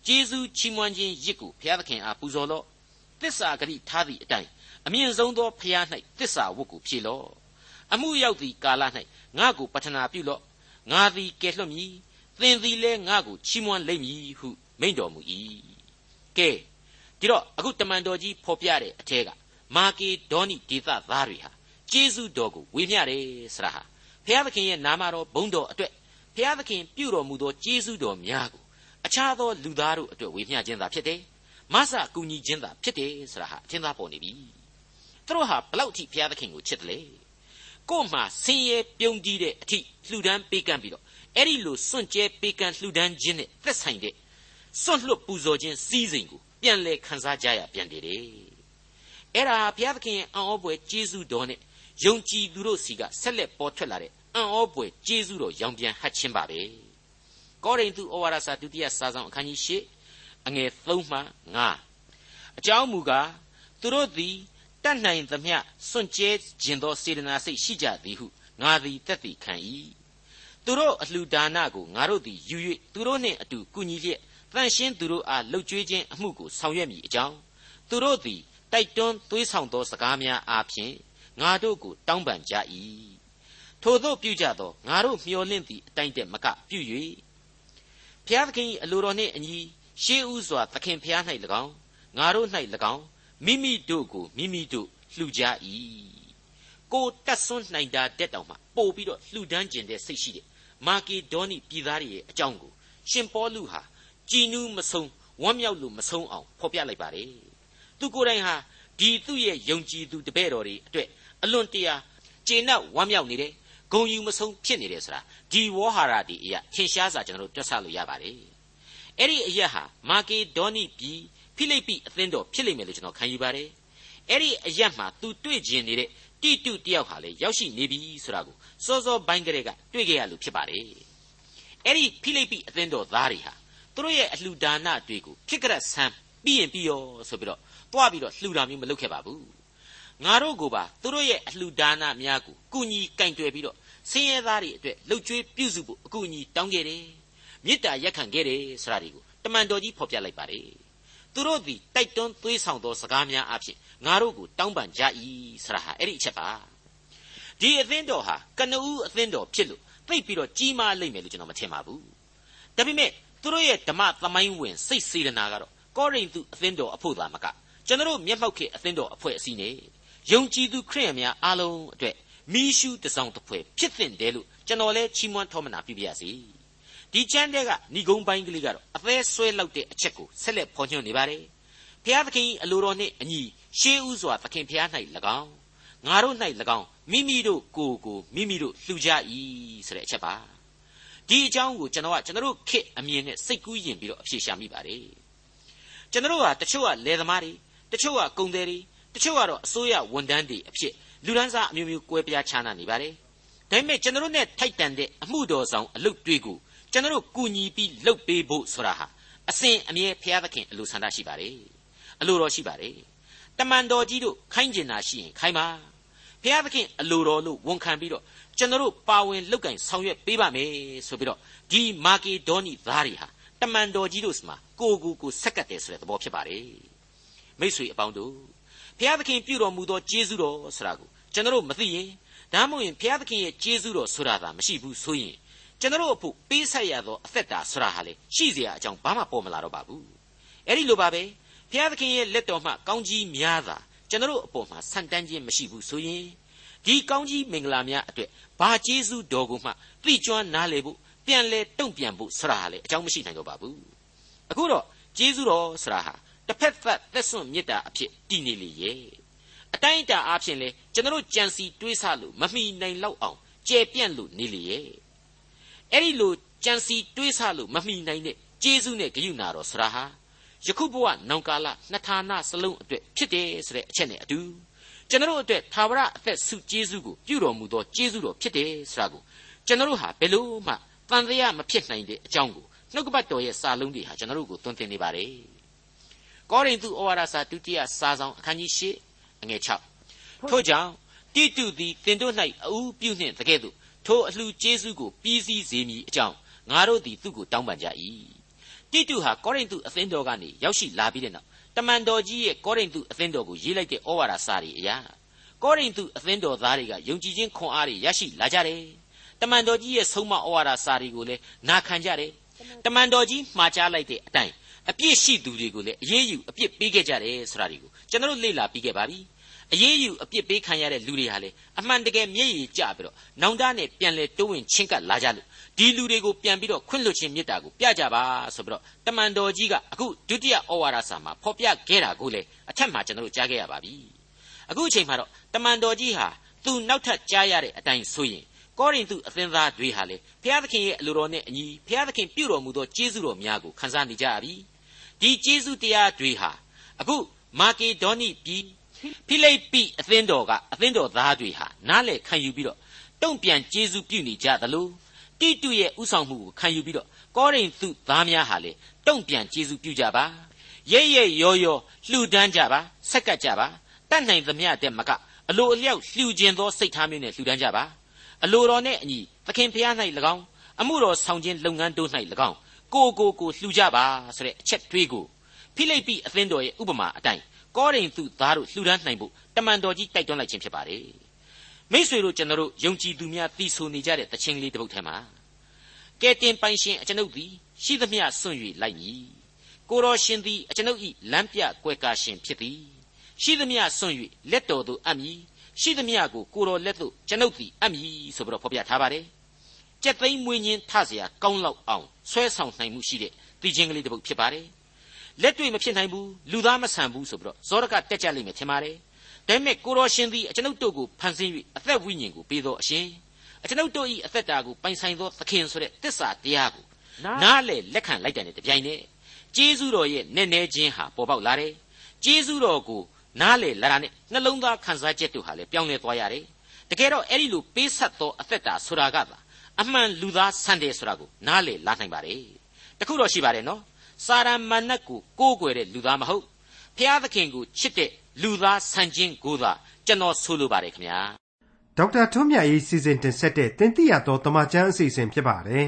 ကျေးဇူးချီးမွမ်းခြင်းရစ်ကိုဘုရားသခင်အားပူဇော်လော့ တစ္ဆာဂရိထားသည့်အတိုင်းအမြင့်ဆုံးသောဘုရား၌တစ္ဆာဝတ်ကိုဖြေလော့အမှုရောက်သည့်ကာလ၌ငါကိုပတနာပြုလော့ငါသည်ကယ်လွတ်မည်သင်သည်လည်းငါကိုချီးမွမ်းလိမ့်မည်ဟုမိန့်တော်မူ၏ကဲဒဒီတော့အခုတမန်တော်ကြီးဖော်ပြတဲ့အထက်ကမာကေဒေါနိဒေသသားတွေဟာကျေးဇူးတော်ကိုဝေမျှတယ်ဆရာဟာဘုရားသခင်ရဲ့နာမတော်ဘုန်းတော်အတွက်ဘုရားသခင်ပြုတော်မူသောကျေးဇူးတော်များကိုအခြားသောလူသားတို့အတွက်ဝေမျှခြင်းသာဖြစ်တယ် မဆကူညီခြင်းသာဖြစ်တယ်ဆိုတာဟာအထင်သာပေါ်နေပြီသူတို့ဟာဘလောက်အထိဘုရားသခင်ကိုချစ်တယ်လဲကို့မှာဆင်းရဲပြုံးကြီးတဲ့အထိလှူဒန်းပေးကမ်းပြီးတော့အဲ့ဒီလိုစွန့်ကြဲပေးကမ်းလှူဒန်းခြင်းနဲ့သက်ဆိုင်တဲ့စွန့်လွတ်ပူဇော်ခြင်းစီးစိမ်ကိုပြန်လဲခန်းစားကြရပြန်တယ်တဲ့အဲ့ဒါဘုရားသခင်ရဲ့အံ့ဩဖွယ်ကျေးဇူးတော်နဲ့ယုံကြည်သူတို့စီကဆက်လက်ပေါ်ထွက်လာတဲ့အံ့ဩဖွယ်ကျေးဇူးတော်ရောင်ပြန်ဟတ်ခြင်းပါပဲကောရိန္သုဩဝါဒစာဒုတိယစာဆောင်အခန်းကြီး၈ အငယ်3မှ5အကြောင်းမူကားသူတို့သည်တတ်နိုင်သမျှစွန့်ကြဲခြင်းသောစေတနာစိတ်ရှိကြသည်ဟုငါသည်တက်တည်ခံ၏သူတို့အလှူဒါနကိုငါတို့သည်ယူ၍သူတို့နှင့်အတူကုညီလျက်တန်ရှင်းသူတို့အားလှုပ်ကြွေးခြင်းအမှုကိုဆောင်ရွက်မည်အကြောင်းသူတို့သည်တိုက်တွန်းသွေးဆောင်သောစကားများအားဖြင့်ငါတို့ကိုတောင်းပန်ကြ၏ထို့သောပြုကြသောငါတို့မျှော်လင့်သည့်အတိုင်းတည်းမကပြု၍ဖျားသခင်၏အလိုတော်နှင့်အညီ ရှေးဥစွာသခင်ဖျား၌၎င်းငါတို့၌၎င်းမိမိတို့ကိုမိမိတို့လှူကြ၏ကိုတက်ဆွန်းနိုင်တာတက်တောင်မှပို့ပြီးတော့လှူဒန်းကျင်တဲ့စိတ်ရှိတဲ့မာကီဒေါနိပြည်သားတွေရဲ့အကြောင်းကိုရှင်ပေါလုဟာကြည်နူးမဆုံးဝမ်းမြောက်လို့မဆုံးအောင်ဖော်ပြလိုက်ပါတယ်သူကိုယ်တိုင်ဟာဒီသူ့ရဲ့ယုံကြည်သူတပည့်တော်တွေအတွက်အလွန်တရာကျေနပ်ဝမ်းမြောက်နေတယ်ဂုံယူမဆုံးဖြစ်နေတယ်ဆိုတာဒီဝေါဟာရဒီအရာထင်ရှားစွာကျွန်တော်တို့တွက်ဆလို့ရပါတယ် အဲ့ဒီအရာဟာမာကေဒေါနိပြည်ဖိလိပ္ပိအသင်းတော်ဖြစ်လိမ့်မယ်လို့ကျွန်တော်ခံယူပါတယ်အဲ့ဒီအရာမှာသူတွေ့ကျင်နေတဲ့တိတုတယောက်ဟာလေရောက်ရှိနေပြီဆိုတာကိုစောစောပိုင်းကလေးကတွေ့ကြရလို့ဖြစ်ပါတယ်အဲ့ဒီဖိလိပ္ပိအသင်းတော်သားတွေဟာသူတို့ရဲ့အလှူဒါနတွေကိုဖြစ်ကြဆန်းပြီးရင်ပြီးရောဆိုပြီးတော့တွားပြီးတော့လှူတာမျိုးမလုပ်ခဲ့ပါဘူးငါတို့ကိုပါသူတို့ရဲ့အလှူဒါနများကိုကုညီကင်တွယ်ပြီးတော့ဆင်းရဲသားတွေအတွက်လှုပ်ကြွေးပြုစုဖို့အကူအညီတောင်းခဲ့တယ် မေတ္တာရက်ခံခဲ့တယ်ဆိုတာတွေကိုတမန်တော်ကြီးဖော်ပြလိုက်ပါတယ်သူတို့သည်တိုက်တွန်းသွေးဆောင်သောစကားများအဖြစ်ငါတို့ကိုတောင်းပန်ကြ၏ဆိုတာဟာအဲ့ဒီအချက်ပါဒီအသင်းတော်ဟာကနဦးအသင်းတော်ဖြစ်လို့သိပ်ပြီးတော့ကြီးမားလိမ့်မယ်လို့ကျွန်တော်မထင်ပါဘူးဒါပေမဲ့သူတို့ရဲ့ဓမ္မသမိုင်းဝင်စိတ်စေတနာကတော့ကောရိန္သုအသင်းတော်အဖို့သာမကကျွန်တော်မျက်မှောက်ခေအသင်းတော်အဖွဲ့အစည်းနဲ့ယုံကြည်သူခရိယန်များအားလုံးအတွက်မီးရှူးတစောင်းတစ်ဖွဲဖြစ်သင့်တယ်လို့ကျွန်တော်လဲချီးမွမ်းထောမနာပြုပါရစေ ဒီချမ်းတဲ့ကဏီကုန်းပိုင်းကလေးကတော့အသေးဆွဲလောက်တဲ့အချက်ကိုဆက်လက်ဖော်ညွှန်းနေပါတယ်ဖျားသခင်အလိုတော်နှင့်အညီရှေးဥစွာသခင်ဖျား၌၎င်းငါတို့၌၎င်းမိမိတို့ကိုယ်ကိုမိမိတို့လှူကြ၏ဆိုတဲ့အချက်ပါဒီအကြောင်းကိုကျွန်တော်ကကျွန်တော်တို့ခေတ်အမြင်နဲ့စိတ်ကူးယဉ်ပြီးတော့အဖြေရှာမိပါတယ်ကျွန်တော်တို့ဟာတချို့ကလယ်သမားတွေတချို့ကကုန်သည်တွေတချို့ကတော့အစိုးရဝန်ထမ်းတွေအဖြစ်လူဒန်းစားအမျိုးမျိုးကွဲပြားခြားနားနေပါတယ်ဒါပေမဲ့ကျွန်တော်တို့ ਨੇ ထိုက်တန်တဲ့အမှုတော်ဆောင်အလုပ်တွေကို ကျွန်တော်တို့ကူညီပြီးလုပ်ပေးဖို့ဆိုတာဟာအစဉ်အမြဲဖျားသခင်အလိုဆန္ဒရှိပါတယ်အလိုတော်ရှိပါတယ်တမန်တော်ကြီးတို့ခိုင်းကျင်တာရှိရင်ခိုင်းပါဖျားသခင်အလိုတော်လို့ဝန်ခံပြီးတော့ကျွန်တော်တို့ပါဝင်လောက်ကင်ဆောင်ရွက်ပေးပါမယ်ဆိုပြီးတော့ဒီမာကေဒေါနီသားတွေဟာတမန်တော်ကြီးတို့စမှာကိုကိုကိုဆက်ကတ်တယ်ဆိုတဲ့သဘောဖြစ်ပါတယ်မိษွေအပေါင်းတို့ဘုရားသခင်ပြုတော်မူသောကျေးဇူးတော်ဆိုတာကိုကျွန်တော်မသိရင်ဒါမှမဟုတ်ရင်ဘုရားသခင်ရဲ့ကျေးဇူးတော်ဆိုတာသာမရှိဘူးဆိုရင် ကျွန်တော်အဖို့ပေးဆက်ရသောအသက်တာဆိုတာဟာလေရှိเสียအကြောင်းဘာမှပေါ်မလာတော့ပါဘူးအဲ့ဒီလိုပါပဲဘုရားသခင်ရဲ့လက်တော်မှကောင်းကြီးများသာကျွန်တော်အပေါ်မှာဆန့်တန်းခြင်းမရှိဘူးဆိုရင်ဒီကောင်းကြီးမင်္ဂလာများအတွက်ဘာကျေးဇူးတော်ကိုမှသိကျွမ်းနားလေဖို့ပြန်လဲတုံ့ပြန်ဖို့ဆိုတာဟာလေအကြောင်းမရှိနိုင်တော့ပါဘူးအခုတော့ကျေးဇူးတော်ဆိုတာဟာတစ်ဖက်သက်သက်စွန့်မေတ္တာအဖြစ်တည်နေလေရဲ့အတိုင်းအတာအားဖြင့်လေကျွန်တော်ကြံစီတွေးဆလို့မမိနိုင်လောက်အောင်ကြဲပြန့်လို့နေလေရဲ့ အဲ့ဒီလိုကြံစီတွေးဆလို့မမိနိုင်တဲ့ကျေးဇူးနဲ့ဂရုဏာတော်ဆရာဟာယခုဘဝနောင်ကာလနှစ်ဌာနစလုံးအတွက်ဖြစ်တယ်ဆိုတဲ့အချက်နဲ့အတူကျွန်တော်အတွက်သာဝရအသက်ဆုကျေးဇူးကိုပြုတော်မူသောကျေးဇူးတော်ဖြစ်တယ်ဆိုတာကိုကျွန်တော်ဟာဘယ်လို့မှတန်တရားမဖြစ်နိုင်တဲ့အကြောင်းကိုနှုတ်ကပတ်တော်ရဲ့စာလုံးတွေဟာကျွန်တော်ကိုသွန်သင်နေပါတယ်ကောရိန္သုဩဝါဒစာဒုတိယစာဆောင်အခန်းကြီး၈အငယ်6ထို့ကြောင့်တိတုသည်တင်တို့၌အူးပြုနှင့်တကဲ့သို့ ထိုအလှကျေးဇူးကိုပြီးစီးစေမည်အကြောင်းငါတို့သည်သူ့ကိုတောင်းပန်ကြ၏တိတုဟာကောရိန္သုအသင်းတော်ကနေရောက်ရှိလာပြီးတဲ့နောက်တမန်တော်ကြီးရဲ့ကောရိန္သုအသင်းတော်ကိုရေးလိုက်တဲ့ဩဝါဒစာတွေအရာကောရိန္သုအသင်းတော်သားတွေကယုံကြည်ခြင်းခွန်အားတွေရရှိလာကြတယ်တမန်တော်ကြီးရဲ့ဆုံးမဩဝါဒစာတွေကိုလည်းနာခံကြတယ်တမန်တော်ကြီးမှားကြားလိုက်တဲ့အတိုင်းအပြစ်ရှိသူတွေကိုလည်းအရေးယူအပြစ်ပေးခဲ့ကြတယ်ဆိုတာတွေကိုကျွန်တော်တို့လေ့လာပြီးခဲ့ပါပြီ အရေးယူအပြစ်ပေးခံရတဲ့လူတွေဟာလေအမှန်တကယ်မျက်ရည်ကျပြီးတော့နောင်တနဲ့ပြန်လဲတိုးဝင်ချင်းကပ်လာကြလို့ဒီလူတွေကိုပြန်ပြီးတော့ခွင့်လွှတ်ခြင်းမေတ္တာကိုပြကြပါဆိုပြီးတော့တမန်တော်ကြီးကအခုဒုတိယဩဝါဒစာမှာဖော်ပြခဲ့တာကိုလေအထက်မှာကျွန်တော်တို့ကြားခဲ့ရပါပြီအခုအချိန်မှာတော့တမန်တော်ကြီးဟာသူနောက်ထပ်ကြားရတဲ့အတိုင်းဆိုရင်ကောရိန္သုအသင်းသားတွေဟာလေဘုရားသခင်ရဲ့အလိုတော်နဲ့အညီဘုရားသခင်ပြုတော်မူသောကျေးဇူးတော်များကိုခံစားနေကြရပြီဒီကျေးဇူးတရားတွေဟာအခုမာကေဒေါနိပြည် ဖိလိပ္ပိအသင်းတော်ကအသင်းတော်သားတွေဟာနားလည်ခံယူပြီးတော့တုံ့ပြန်ကျေးဇူးပြုနေကြသလိုတိတုရဲ့ဥဆောင်မှုကိုခံယူပြီးတော့ကောရိန္သုသားများဟာလေတုံ့ပြန်ကျေးဇူးပြုကြပါရဲရဲရောရောလှူဒန်းကြပါဆက်ကပ်ကြပါတတ်နိုင်သမျှတဲ့မကအလိုအလျောက်လှူခြင်းသောစိတ်ထားမျိုးနဲ့လှူဒန်းကြပါအလိုတော်နဲ့အညီသခင်ဖျား၌၎င်းအမှုတော်ဆောင်ခြင်းလုပ်ငန်းတို့၌၎င်းကိုကိုကိုလှူကြပါဆိုတဲ့အချက်တွေးကိုဖိလိပ္ပိအသင်းတော်ရဲ့ဥပမာအတိုင်း ကောရိန္သုသားတို့လှူဒန်းနိုင်ဖို့တမန်တော်ကြီးတိုက်တွန်းလိုက်ခြင်းဖြစ်ပါတယ်မိษွေတို့ကျွန်တော်တို့ယုံကြည်သူများသိဆိုနေကြတဲ့တခြင်းလေးတစ်ပုဒ်ထဲမှာကဲတင်ပိုင်ရှင်အကျွန်ုပ်သည်ရှိသမျှစွန့်၍လိုက်မည်ကိုတော်ရှင်သည်အကျွန်ုပ်၏လမ်းပြကွယ်ကာရှင်ဖြစ်သည်ရှိသမျှစွန့်၍လက်တော်သို့အပ်မည်ရှိသမျှကိုကိုတော်လက်သို့ကျွန်ုပ်သည်အပ်မည်ဆိုပြီးတော့ဖော်ပြထားပါတယ်ကြက်သိမ်းမွေးခြင်းထစရာကောင်းလောက်အောင်ဆွဲဆောင်နိုင်မှုရှိတဲ့တည်ခြင်းကလေးတစ်ပုဒ်ဖြစ်ပါတယ် လက်တွေ့မဖြစ်နိုင်ဘူးလူသားမဆန်ဘူးဆိုပြီးတော့ဇောရကတက်ကြလိမ့်မယ်ထင်ပါတယ်ဒါပေမဲ့ကိုတော်ရှင်သည်အကျွန်ုပ်တို့ကိုဖန်ဆင်း၍အသက်ဝိညာဉ်ကိုပေးသောအရှင်အကျွန်ုပ်တို့၏အသက်တာကိုပိုင်ဆိုင်သောသခင်ဆိုတဲ့တစ္ဆာတရားကိုနားလေလက်ခံလိုက်တဲ့တပြိုင်နက်ကျေးဇူးတော်ရဲ့နဲ့နဲခြင်းဟာပေါ်ပေါက်လာတယ်ကျေးဇူးတော်ကိုနားလေလာတာနဲ့နှလုံးသားခံစားချက်တို့ဟာလည်းပြောင်းလဲသွားရတယ်တကယ်တော့အဲ့ဒီလိုပေးဆက်သောအသက်တာဆိုတာကသာအမှန်လူသားဆန်တယ်ဆိုတာကိုနားလေလာနိုင်ပါတယ်တခုတော့ရှိပါတယ်နော် စာရမဏတ်ကိုကိုးကွယ်တဲ့လူသားမဟုတ်ဖျားသခင်ကိုချစ်တဲ့လူသားဆန်ခြင်းကိုသာကျွန်တော်ဆိုလိုပါတယ်ခင်ဗျာဒေါက်တာထွန်းမြတ်ရေးစီစဉ်တင်ဆက်တဲ့တင်ပြရသောတမချန်းအစီအစဉ်ဖြစ်ပါတယ်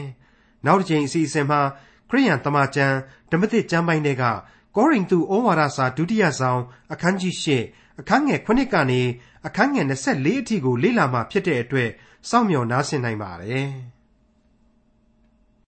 နောက်တစ်ချိန်အစီအစဉ်မှာခရိယန်တမချန်းဓမ္မသစ်ကျမ်းပိုင်းတွေကကောရိန္သုဩဝါဒစာဒုတိယဆောင်အခန်းကြီး၈အခန်းငယ်9ကနေအခန်းငယ်24အထိကိုလေ့လာမှဖြစ်တဲ့အတွက်စောင့်မျှော်နားဆင်နိုင်ပါတယ်။